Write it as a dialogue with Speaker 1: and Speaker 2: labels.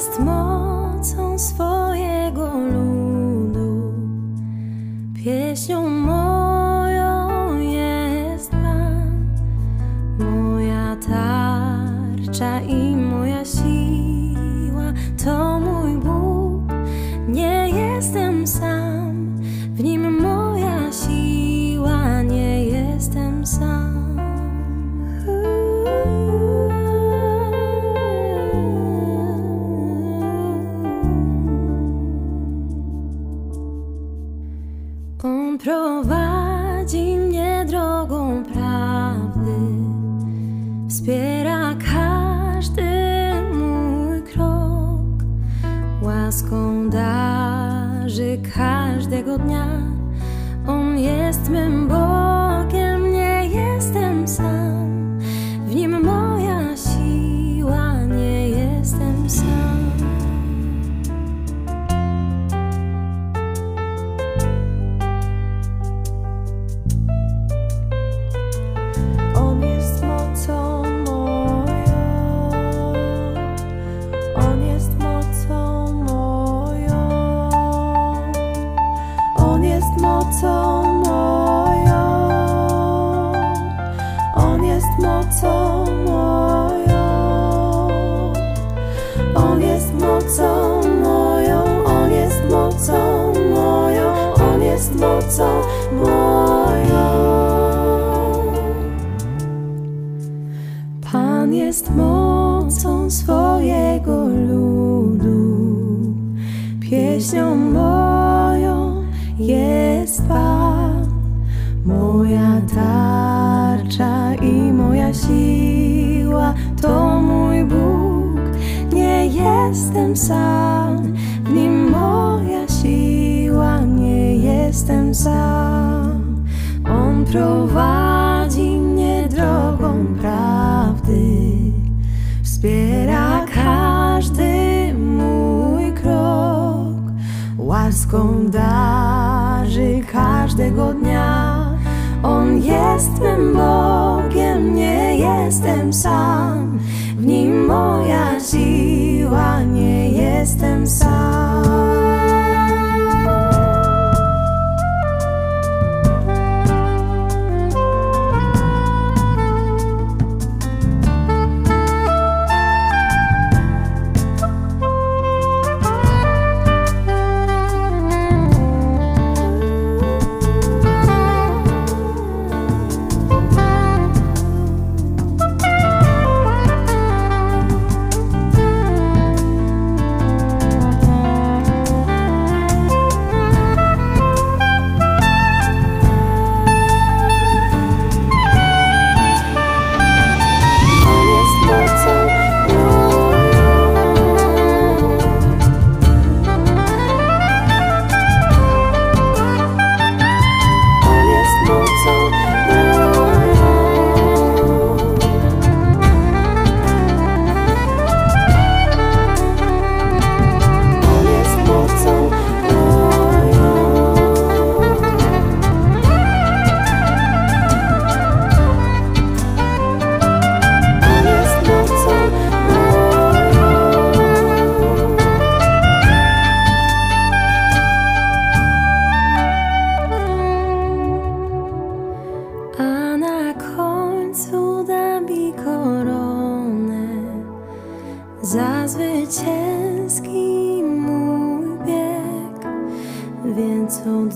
Speaker 1: jest mocą swojego ludu, pieśnią moją jest Pan, moja tarcza i On prowadzi mnie drogą prawdy,
Speaker 2: mocą. On jest mocą moją. On jest mocą moją. On jest mocą moją. Pan jest mocą swojego ludu, pieśnią moją jest Pan, moja jestem sam, w nim moja siła, nie jestem sam. On prowadzi mnie drogą prawdy, wspiera każdy mój krok, łaską darzy każdego dnia. On jest mym Bogiem, nie jestem sam, w nim moja siła, nie jestem sam.
Speaker 1: Za zwycięski mój bieg, więc mu